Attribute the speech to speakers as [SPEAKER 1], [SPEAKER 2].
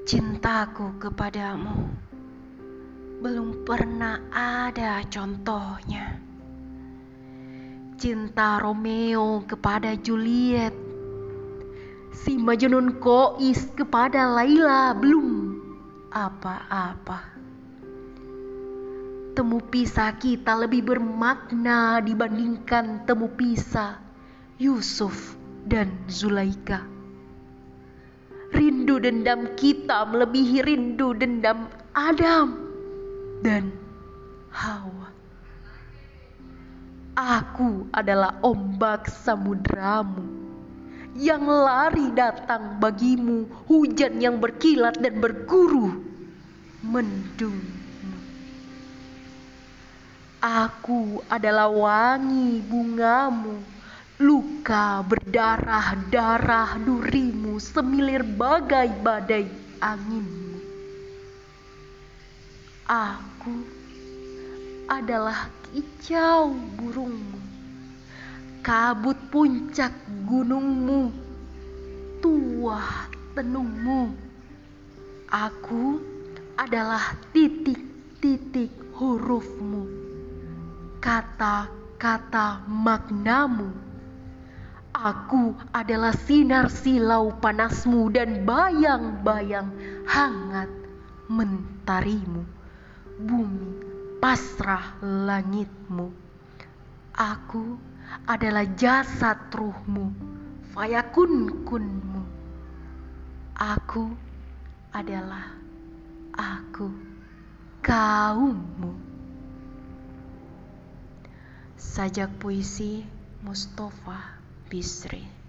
[SPEAKER 1] Cintaku kepadamu belum pernah ada contohnya. Cinta Romeo kepada Juliet, si Majnun Kois kepada Laila belum apa-apa. Temu pisah kita lebih bermakna dibandingkan temu pisah Yusuf dan Zulaika. Rindu dendam kita melebihi rindu dendam Adam dan Hawa. Aku adalah ombak samudramu yang lari datang bagimu, hujan yang berkilat dan berguru mendung. Aku adalah wangi bungamu, luka berdarah-darah durimu semilir bagai badai anginmu. Aku adalah kicau burungmu, kabut puncak gunungmu, tuah tenungmu. Aku adalah titik-titik hurufmu kata-kata magnamu. Aku adalah sinar silau panasmu dan bayang-bayang hangat mentarimu. Bumi pasrah langitmu. Aku adalah jasad ruhmu, fayakun kunmu. Aku adalah aku, kaummu. Sajak puisi Mustafa P3